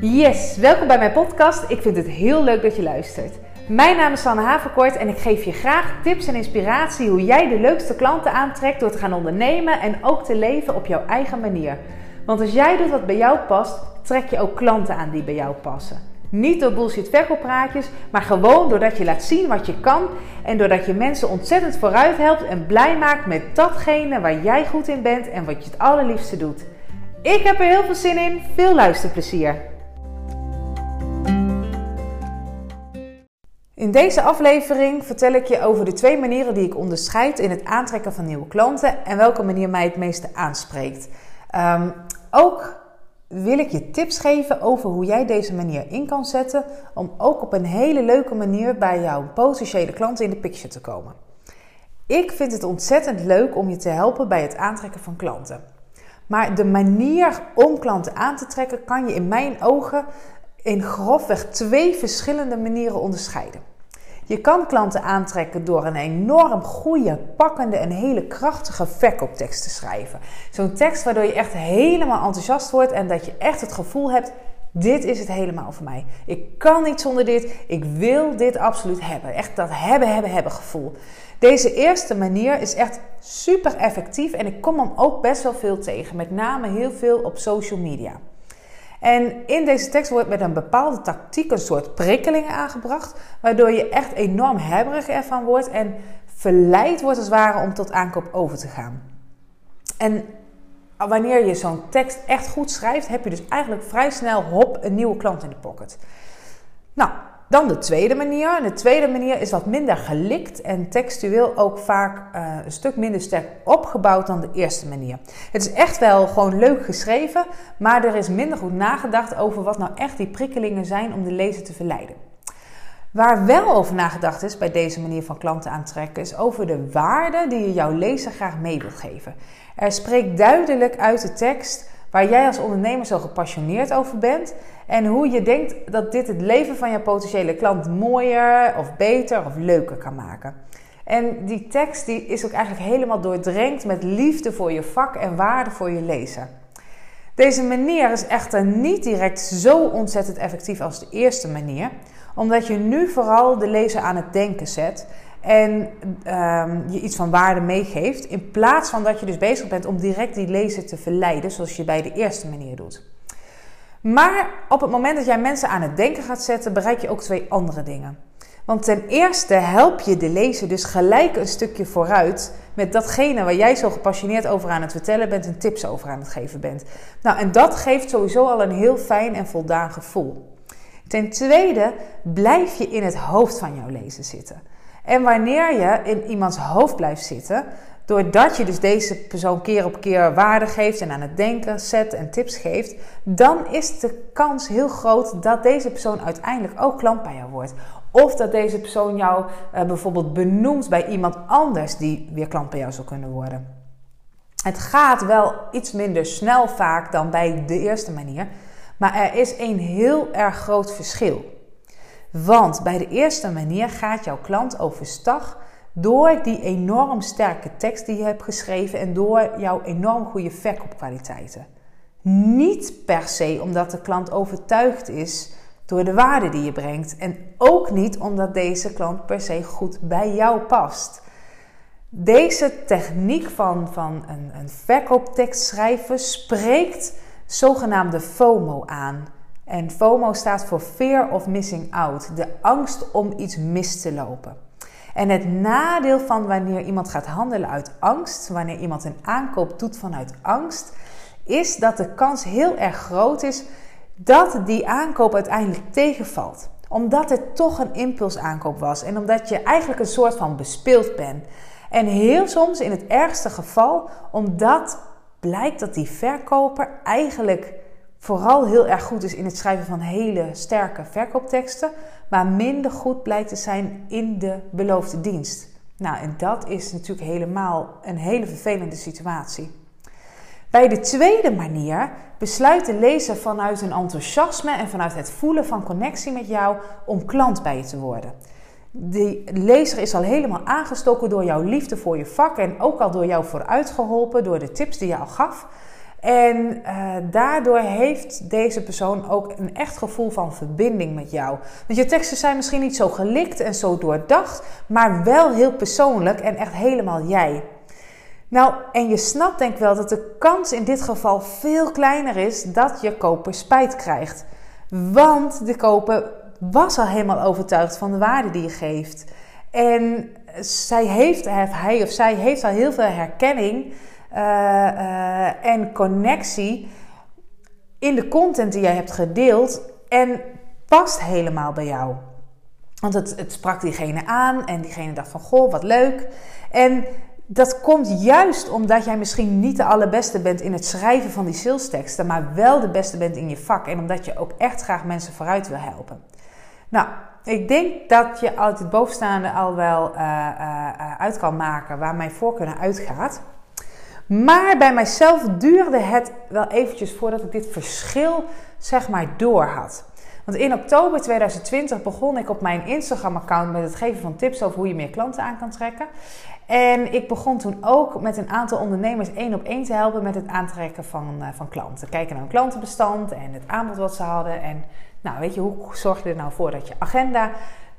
Yes, welkom bij mijn podcast. Ik vind het heel leuk dat je luistert. Mijn naam is Sanne Haverkort en ik geef je graag tips en inspiratie hoe jij de leukste klanten aantrekt door te gaan ondernemen en ook te leven op jouw eigen manier. Want als jij doet wat bij jou past, trek je ook klanten aan die bij jou passen. Niet door bullshit verkooppraatjes, maar gewoon doordat je laat zien wat je kan en doordat je mensen ontzettend vooruit helpt en blij maakt met datgene waar jij goed in bent en wat je het allerliefste doet. Ik heb er heel veel zin in. Veel luisterplezier. In deze aflevering vertel ik je over de twee manieren die ik onderscheid in het aantrekken van nieuwe klanten en welke manier mij het meeste aanspreekt. Um, ook wil ik je tips geven over hoe jij deze manier in kan zetten om ook op een hele leuke manier bij jouw potentiële klanten in de picture te komen. Ik vind het ontzettend leuk om je te helpen bij het aantrekken van klanten. Maar de manier om klanten aan te trekken kan je in mijn ogen in grofweg twee verschillende manieren onderscheiden. Je kan klanten aantrekken door een enorm goede, pakkende en hele krachtige verkooptekst te schrijven. Zo'n tekst waardoor je echt helemaal enthousiast wordt en dat je echt het gevoel hebt: dit is het helemaal voor mij. Ik kan niet zonder dit. Ik wil dit absoluut hebben. Echt dat hebben, hebben, hebben gevoel. Deze eerste manier is echt super effectief en ik kom hem ook best wel veel tegen. Met name heel veel op social media. En in deze tekst wordt met een bepaalde tactiek een soort prikkelingen aangebracht, waardoor je echt enorm hebberig ervan wordt en verleid wordt als het ware om tot aankoop over te gaan. En wanneer je zo'n tekst echt goed schrijft, heb je dus eigenlijk vrij snel hop een nieuwe klant in de pocket. Nou, dan de tweede manier. De tweede manier is wat minder gelikt en textueel ook vaak uh, een stuk minder sterk opgebouwd dan de eerste manier. Het is echt wel gewoon leuk geschreven, maar er is minder goed nagedacht over wat nou echt die prikkelingen zijn om de lezer te verleiden. Waar wel over nagedacht is bij deze manier van klanten aantrekken, is over de waarde die je jouw lezer graag mee wilt geven. Er spreekt duidelijk uit de tekst waar jij als ondernemer zo gepassioneerd over bent en hoe je denkt dat dit het leven van je potentiële klant mooier of beter of leuker kan maken. En die tekst die is ook eigenlijk helemaal doordrenkt met liefde voor je vak en waarde voor je lezer. Deze manier is echter niet direct zo ontzettend effectief als de eerste manier, omdat je nu vooral de lezer aan het denken zet en um, je iets van waarde meegeeft, in plaats van dat je dus bezig bent om direct die lezer te verleiden, zoals je bij de eerste manier doet. Maar op het moment dat jij mensen aan het denken gaat zetten, bereik je ook twee andere dingen. Want ten eerste help je de lezer dus gelijk een stukje vooruit met datgene waar jij zo gepassioneerd over aan het vertellen bent en tips over aan het geven bent. Nou, en dat geeft sowieso al een heel fijn en voldaan gevoel. Ten tweede blijf je in het hoofd van jouw lezer zitten. En wanneer je in iemands hoofd blijft zitten, doordat je dus deze persoon keer op keer waarde geeft en aan het denken zet en tips geeft, dan is de kans heel groot dat deze persoon uiteindelijk ook klant bij jou wordt. Of dat deze persoon jou uh, bijvoorbeeld benoemt bij iemand anders die weer klant bij jou zou kunnen worden. Het gaat wel iets minder snel vaak dan bij de eerste manier, maar er is een heel erg groot verschil. Want bij de eerste manier gaat jouw klant overstag door die enorm sterke tekst die je hebt geschreven en door jouw enorm goede verkoopkwaliteiten. Niet per se omdat de klant overtuigd is door de waarde die je brengt en ook niet omdat deze klant per se goed bij jou past. Deze techniek van, van een, een verkooptekst schrijven spreekt zogenaamde FOMO aan. En FOMO staat voor Fear of Missing Out, de angst om iets mis te lopen. En het nadeel van wanneer iemand gaat handelen uit angst, wanneer iemand een aankoop doet vanuit angst, is dat de kans heel erg groot is dat die aankoop uiteindelijk tegenvalt. Omdat het toch een impulsaankoop was en omdat je eigenlijk een soort van bespeeld bent. En heel soms in het ergste geval, omdat blijkt dat die verkoper eigenlijk vooral heel erg goed is in het schrijven van hele sterke verkoopteksten, maar minder goed blijkt te zijn in de beloofde dienst. Nou, en dat is natuurlijk helemaal een hele vervelende situatie. Bij de tweede manier besluit de lezer vanuit een enthousiasme en vanuit het voelen van connectie met jou om klant bij je te worden. De lezer is al helemaal aangestoken door jouw liefde voor je vak en ook al door jou vooruitgeholpen door de tips die je al gaf. En uh, daardoor heeft deze persoon ook een echt gevoel van verbinding met jou. Want je teksten zijn misschien niet zo gelikt en zo doordacht, maar wel heel persoonlijk en echt helemaal jij. Nou, en je snapt denk ik wel dat de kans in dit geval veel kleiner is dat je koper spijt krijgt. Want de koper was al helemaal overtuigd van de waarde die je geeft. En zij heeft, hij of zij heeft al heel veel herkenning en connectie in de content die jij hebt gedeeld en past helemaal bij jou. Want het, het sprak diegene aan en diegene dacht van goh, wat leuk. En dat komt juist omdat jij misschien niet de allerbeste bent in het schrijven van die salesteksten, maar wel de beste bent in je vak en omdat je ook echt graag mensen vooruit wil helpen. Nou, ik denk dat je het bovenstaande al wel uh, uit kan maken waar mijn voorkeur uitgaat. Maar bij mijzelf duurde het wel eventjes voordat ik dit verschil zeg maar door had. Want in oktober 2020 begon ik op mijn Instagram-account met het geven van tips over hoe je meer klanten aan kan trekken. En ik begon toen ook met een aantal ondernemers één op één te helpen met het aantrekken van, uh, van klanten. Kijken naar hun klantenbestand en het aanbod wat ze hadden. En nou, weet je, hoe zorg je er nou voor dat je agenda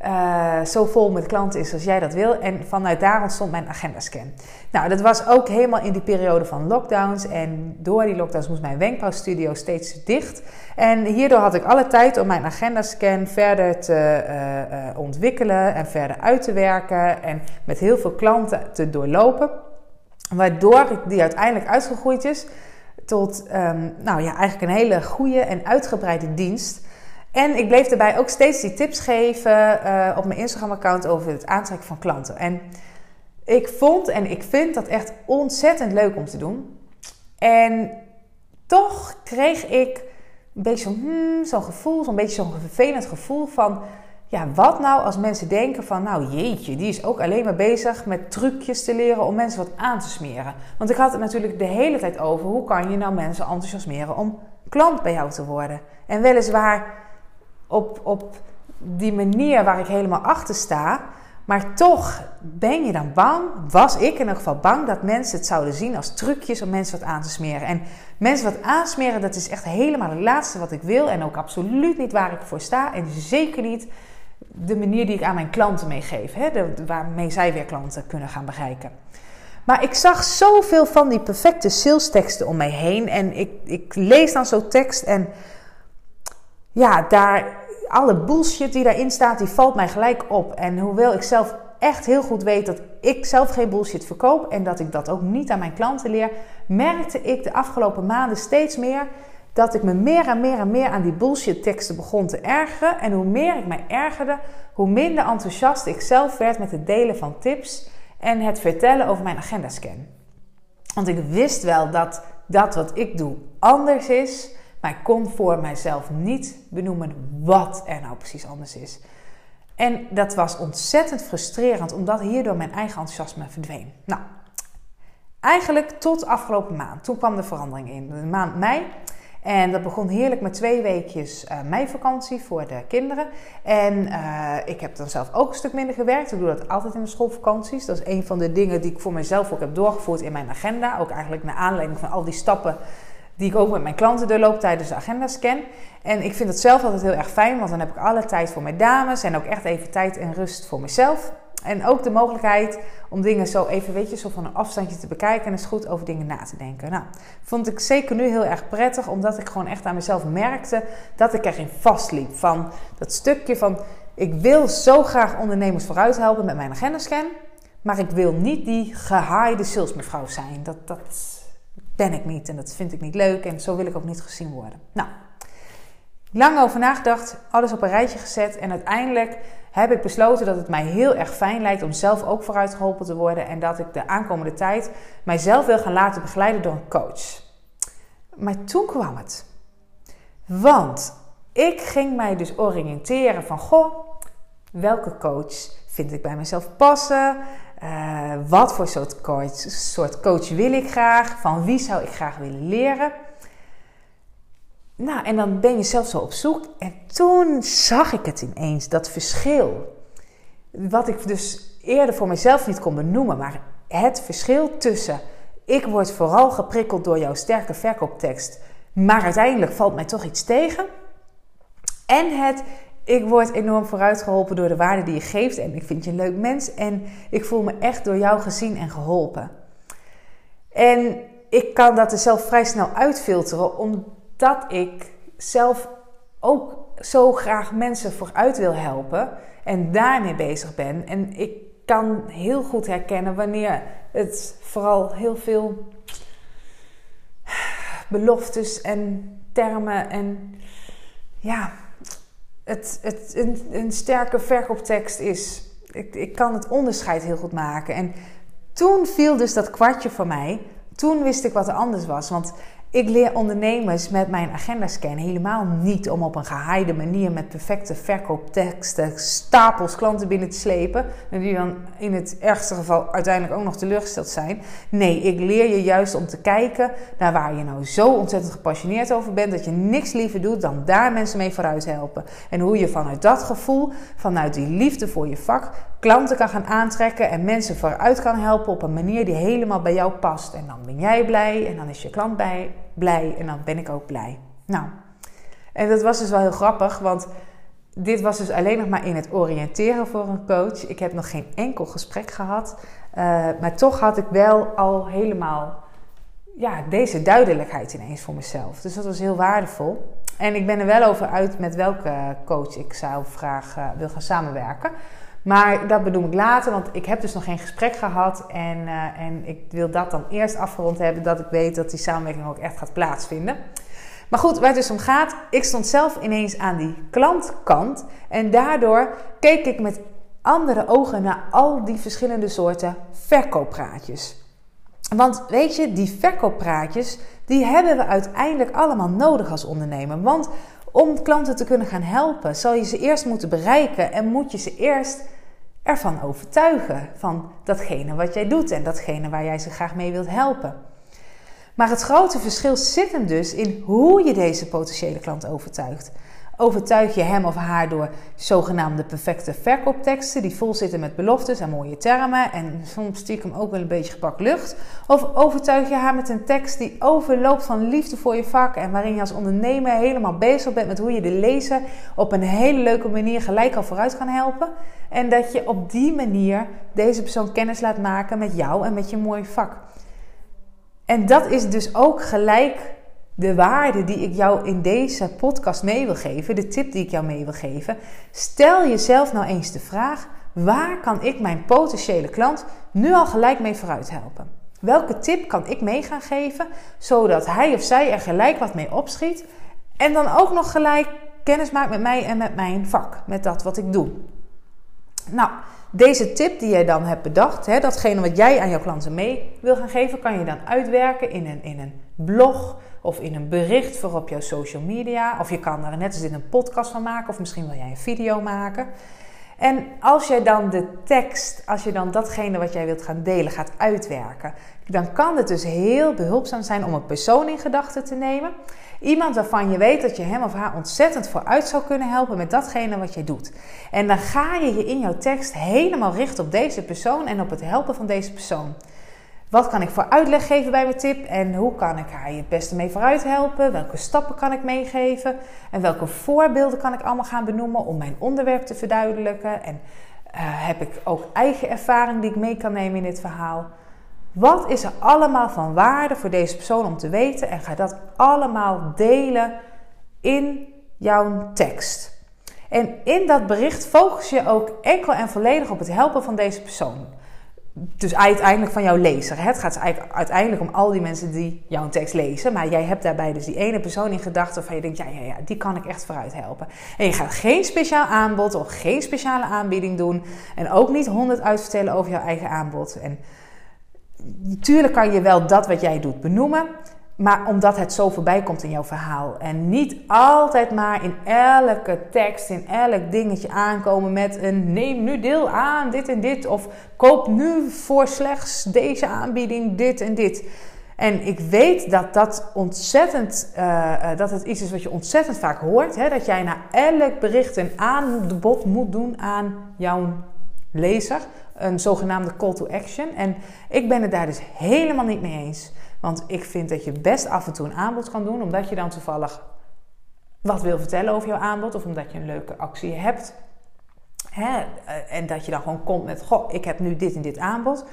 uh, zo vol met klanten is als jij dat wil. En vanuit daar ontstond mijn agendascan. Nou, dat was ook helemaal in die periode van lockdowns. En door die lockdowns moest mijn wenkbrauwstudio steeds dicht. En hierdoor had ik alle tijd om mijn agendascan verder te uh, uh, ontwikkelen en verder uit te werken. En met heel veel klanten te doorlopen. Waardoor die uiteindelijk uitgegroeid is tot um, nou ja, eigenlijk een hele goede en uitgebreide dienst. En ik bleef daarbij ook steeds die tips geven uh, op mijn Instagram-account over het aantrekken van klanten. En ik vond en ik vind dat echt ontzettend leuk om te doen. En toch kreeg ik een beetje hmm, zo'n gevoel, zo'n beetje zo'n vervelend gevoel van... Ja, wat nou als mensen denken van, nou jeetje, die is ook alleen maar bezig met trucjes te leren om mensen wat aan te smeren. Want ik had het natuurlijk de hele tijd over, hoe kan je nou mensen enthousiasmeren om klant bij jou te worden? En weliswaar op, op die manier waar ik helemaal achter sta. Maar toch ben je dan bang, was ik in ieder geval bang, dat mensen het zouden zien als trucjes om mensen wat aan te smeren. En mensen wat aansmeren, dat is echt helemaal het laatste wat ik wil. En ook absoluut niet waar ik voor sta. En zeker niet de manier die ik aan mijn klanten meegeef. Hè, waarmee zij weer klanten kunnen gaan bereiken. Maar ik zag zoveel van die perfecte sales teksten om mij heen. En ik, ik lees dan zo'n tekst en ja, daar, alle bullshit die daarin staat, die valt mij gelijk op. En hoewel ik zelf echt heel goed weet dat ik zelf geen bullshit verkoop en dat ik dat ook niet aan mijn klanten leer, merkte ik de afgelopen maanden steeds meer dat ik me meer en meer en meer aan die bullshit teksten begon te ergeren. En hoe meer ik mij ergerde, hoe minder enthousiast ik zelf werd met het delen van tips en het vertellen over mijn agendascan. Want ik wist wel dat dat wat ik doe anders is maar ik kon voor mijzelf niet benoemen wat er nou precies anders is. En dat was ontzettend frustrerend, omdat hierdoor mijn eigen enthousiasme verdween. Nou, eigenlijk tot afgelopen maand. Toen kwam de verandering in, de maand mei. En dat begon heerlijk met twee weekjes uh, meivakantie voor de kinderen. En uh, ik heb dan zelf ook een stuk minder gewerkt. Ik doe dat altijd in de schoolvakanties. Dat is een van de dingen die ik voor mezelf ook heb doorgevoerd in mijn agenda. Ook eigenlijk naar aanleiding van al die stappen die ik ook met mijn klanten doorloop tijdens de agendascan. En ik vind het zelf altijd heel erg fijn, want dan heb ik alle tijd voor mijn dames en ook echt even tijd en rust voor mezelf. En ook de mogelijkheid om dingen zo even, weet je, zo van een afstandje te bekijken en eens goed over dingen na te denken. Nou, vond ik zeker nu heel erg prettig, omdat ik gewoon echt aan mezelf merkte dat ik erin vastliep. Van dat stukje van, ik wil zo graag ondernemers vooruit helpen met mijn agendascan, maar ik wil niet die gehaaide salesmevrouw zijn. Dat, dat, ben ik niet en dat vind ik niet leuk en zo wil ik ook niet gezien worden. Nou, lang over nagedacht, alles op een rijtje gezet en uiteindelijk heb ik besloten dat het mij heel erg fijn lijkt om zelf ook vooruit geholpen te worden en dat ik de aankomende tijd mijzelf wil gaan laten begeleiden door een coach. Maar toen kwam het. Want ik ging mij dus oriënteren van, goh, welke coach vind ik bij mezelf passen? Uh, wat voor soort coach, soort coach wil ik graag? Van wie zou ik graag willen leren? Nou, en dan ben je zelf zo op zoek. En toen zag ik het ineens, dat verschil. Wat ik dus eerder voor mezelf niet kon benoemen. Maar het verschil tussen ik word vooral geprikkeld door jouw sterke verkooptekst, maar uiteindelijk valt mij toch iets tegen. En het, ik word enorm vooruitgeholpen door de waarde die je geeft en ik vind je een leuk mens en ik voel me echt door jou gezien en geholpen. En ik kan dat er zelf vrij snel uitfilteren, omdat ik zelf ook zo graag mensen vooruit wil helpen en daarmee bezig ben. En ik kan heel goed herkennen wanneer het vooral heel veel beloftes en termen en ja, het, het een, sterke verkooptekst is. Ik, ik kan het onderscheid heel goed maken. En toen viel dus dat kwartje voor mij. Toen wist ik wat er anders was. Want ik leer ondernemers met mijn agenda-scan helemaal niet om op een geheide manier met perfecte verkoopteksten stapels klanten binnen te slepen. En die dan in het ergste geval uiteindelijk ook nog teleurgesteld zijn. Nee, ik leer je juist om te kijken naar waar je nou zo ontzettend gepassioneerd over bent. Dat je niks liever doet dan daar mensen mee vooruit helpen. En hoe je vanuit dat gevoel, vanuit die liefde voor je vak, klanten kan gaan aantrekken en mensen vooruit kan helpen op een manier die helemaal bij jou past. En dan ben jij blij en dan is je klant blij en dan ben ik ook blij. Nou, en dat was dus wel heel grappig, want dit was dus alleen nog maar in het oriënteren voor een coach. Ik heb nog geen enkel gesprek gehad, uh, maar toch had ik wel al helemaal ja, deze duidelijkheid ineens voor mezelf. Dus dat was heel waardevol. En ik ben er wel over uit met welke coach ik zou uh, wil gaan samenwerken. Maar dat bedoel ik later, want ik heb dus nog geen gesprek gehad. En, uh, en ik wil dat dan eerst afgerond hebben, dat ik weet dat die samenwerking ook echt gaat plaatsvinden. Maar goed, waar het dus om gaat, ik stond zelf ineens aan die klantkant. En daardoor keek ik met andere ogen naar al die verschillende soorten verkooppraatjes. Want weet je, die verkooppraatjes, die hebben we uiteindelijk allemaal nodig als ondernemer. Want om klanten te kunnen gaan helpen, zal je ze eerst moeten bereiken en moet je ze eerst ervan overtuigen van datgene wat jij doet en datgene waar jij ze graag mee wilt helpen. Maar het grote verschil zit hem dus in hoe je deze potentiële klant overtuigt. Overtuig je hem of haar door zogenaamde perfecte verkoopteksten die vol zitten met beloftes en mooie termen en soms stiekem ook wel een beetje gepakt lucht? Of overtuig je haar met een tekst die overloopt van liefde voor je vak en waarin je als ondernemer helemaal bezig bent met hoe je de lezer op een hele leuke manier gelijk al vooruit kan helpen? En dat je op die manier deze persoon kennis laat maken met jou en met je mooie vak. En dat is dus ook gelijk de waarde die ik jou in deze podcast mee wil geven, de tip die ik jou mee wil geven. Stel jezelf nou eens de vraag: waar kan ik mijn potentiële klant nu al gelijk mee vooruit helpen? Welke tip kan ik mee gaan geven zodat hij of zij er gelijk wat mee opschiet en dan ook nog gelijk kennis maakt met mij en met mijn vak, met dat wat ik doe? Nou, deze tip die jij dan hebt bedacht, hè, datgene wat jij aan jouw klanten mee wil gaan geven, kan je dan uitwerken in een, in een blog of in een bericht voor op jouw social media. Of je kan daar net als dit een podcast van maken, of misschien wil jij een video maken. En als jij dan de tekst, als je dan datgene wat jij wilt gaan delen gaat uitwerken, dan kan het dus heel behulpzaam zijn om een persoon in gedachten te nemen. Iemand waarvan je weet dat je hem of haar ontzettend vooruit zou kunnen helpen met datgene wat je doet. En dan ga je je in jouw tekst helemaal richten op deze persoon en op het helpen van deze persoon. Wat kan ik voor uitleg geven bij mijn tip en hoe kan ik haar je het beste mee vooruit helpen? Welke stappen kan ik meegeven? En welke voorbeelden kan ik allemaal gaan benoemen om mijn onderwerp te verduidelijken? En uh, heb ik ook eigen ervaring die ik mee kan nemen in dit verhaal? Wat is er allemaal van waarde voor deze persoon om te weten? En ga dat allemaal delen in jouw tekst. En in dat bericht focus je ook enkel en volledig op het helpen van deze persoon. Dus uiteindelijk van jouw lezer. Het gaat uiteindelijk om al die mensen die jouw tekst lezen. Maar jij hebt daarbij dus die ene persoon in gedachten waarvan je denkt: ja, ja, ja, die kan ik echt vooruit helpen. En je gaat geen speciaal aanbod of geen speciale aanbieding doen. En ook niet honderd uitvertellen over jouw eigen aanbod. En Natuurlijk kan je wel dat wat jij doet benoemen, maar omdat het zo voorbij komt in jouw verhaal. En niet altijd maar in elke tekst, in elk dingetje aankomen met een neem nu deel aan dit en dit. Of koop nu voor slechts deze aanbieding dit en dit. En ik weet dat dat ontzettend, uh, dat het iets is wat je ontzettend vaak hoort. Hè? Dat jij na elk bericht een aanbod moet doen aan jouw lezer, een zogenaamde call to action. En ik ben het daar dus helemaal niet mee eens. Want ik vind dat je best af en toe een aanbod kan doen, omdat je dan toevallig wat wil vertellen over jouw aanbod of omdat je een leuke actie hebt. Hè? En dat je dan gewoon komt met: Goh, ik heb nu dit en dit aanbod.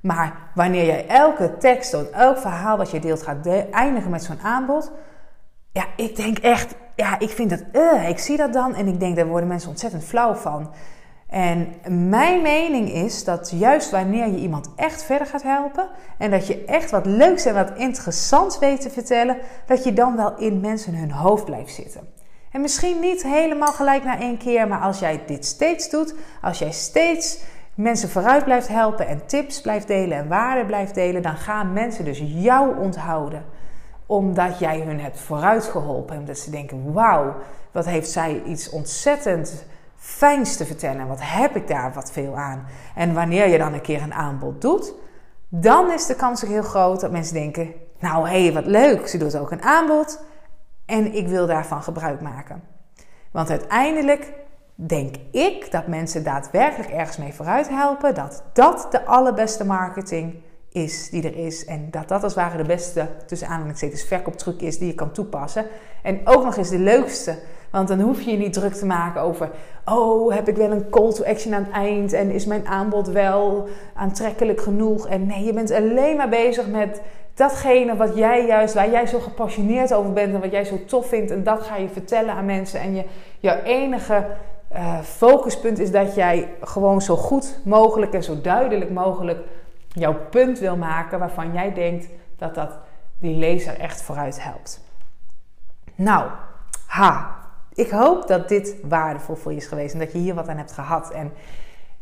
Maar wanneer jij elke tekst of elk verhaal wat je deelt gaat eindigen met zo'n aanbod. Ja, ik denk echt, ja, ik vind dat, uh, ik zie dat dan en ik denk daar worden mensen ontzettend flauw van. En mijn mening is dat juist wanneer je iemand echt verder gaat helpen en dat je echt wat leuks en wat interessants weet te vertellen, dat je dan wel in mensen hun hoofd blijft zitten. En misschien niet helemaal gelijk na één keer, maar als jij dit steeds doet, als jij steeds mensen vooruit blijft helpen en tips blijft delen en waarden blijft delen, dan gaan mensen dus jou onthouden. Omdat jij hun hebt vooruit geholpen. Omdat ze denken: wauw, wat heeft zij iets ontzettend fijns te vertellen. En wat heb ik daar wat veel aan? En wanneer je dan een keer een aanbod doet, dan is de kans ook heel groot dat mensen denken: nou hé, hey, wat leuk, ze doet ook een aanbod en ik wil daarvan gebruik maken. Want uiteindelijk denk ik dat mensen daadwerkelijk ergens mee vooruit helpen. Dat dat de allerbeste marketing is die er is. En dat dat als het ware de beste, tussen aanhalingstekens, verkooptruc is die je kan toepassen. En ook nog eens de leukste. Want dan hoef je je niet druk te maken over... oh, heb ik wel een call to action aan het eind... en is mijn aanbod wel aantrekkelijk genoeg? En nee, je bent alleen maar bezig met datgene wat jij juist, waar jij zo gepassioneerd over bent en wat jij zo tof vindt. En dat ga je vertellen aan mensen. En je, jouw enige uh, focuspunt is dat jij gewoon zo goed mogelijk en zo duidelijk mogelijk jouw punt wil maken waarvan jij denkt dat dat die lezer echt vooruit helpt. Nou, ha. Ik hoop dat dit waardevol voor je is geweest en dat je hier wat aan hebt gehad. En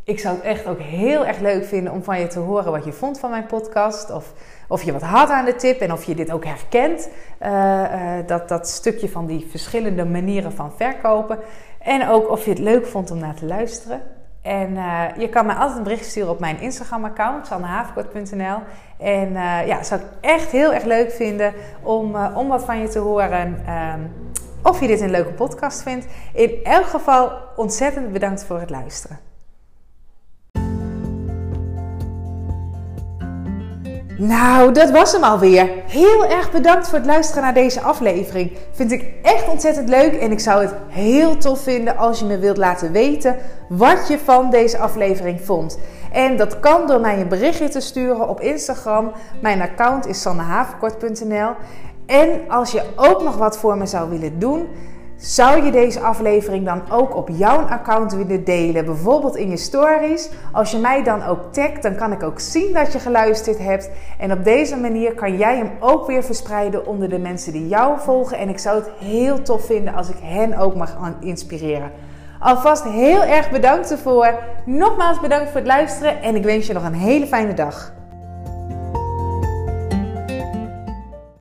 ik zou het echt ook heel erg leuk vinden om van je te horen wat je vond van mijn podcast. Of, of je wat had aan de tip en of je dit ook herkent. Uh, uh, dat, dat stukje van die verschillende manieren van verkopen. En ook of je het leuk vond om naar te luisteren. En uh, je kan mij altijd een bericht sturen op mijn Instagram-account, sannehavenkort.nl. En ja, zou ik echt heel erg leuk vinden om, om wat van je te horen. Of je dit een leuke podcast vindt. In elk geval ontzettend bedankt voor het luisteren. Nou, dat was hem alweer. Heel erg bedankt voor het luisteren naar deze aflevering. Vind ik echt ontzettend leuk en ik zou het heel tof vinden als je me wilt laten weten wat je van deze aflevering vond. En dat kan door mij een berichtje te sturen op Instagram. Mijn account is sannehavenkort.nl. En als je ook nog wat voor me zou willen doen, zou je deze aflevering dan ook op jouw account willen delen? Bijvoorbeeld in je stories. Als je mij dan ook tagt, dan kan ik ook zien dat je geluisterd hebt. En op deze manier kan jij hem ook weer verspreiden onder de mensen die jou volgen. En ik zou het heel tof vinden als ik hen ook mag inspireren. Alvast heel erg bedankt ervoor. Nogmaals bedankt voor het luisteren en ik wens je nog een hele fijne dag.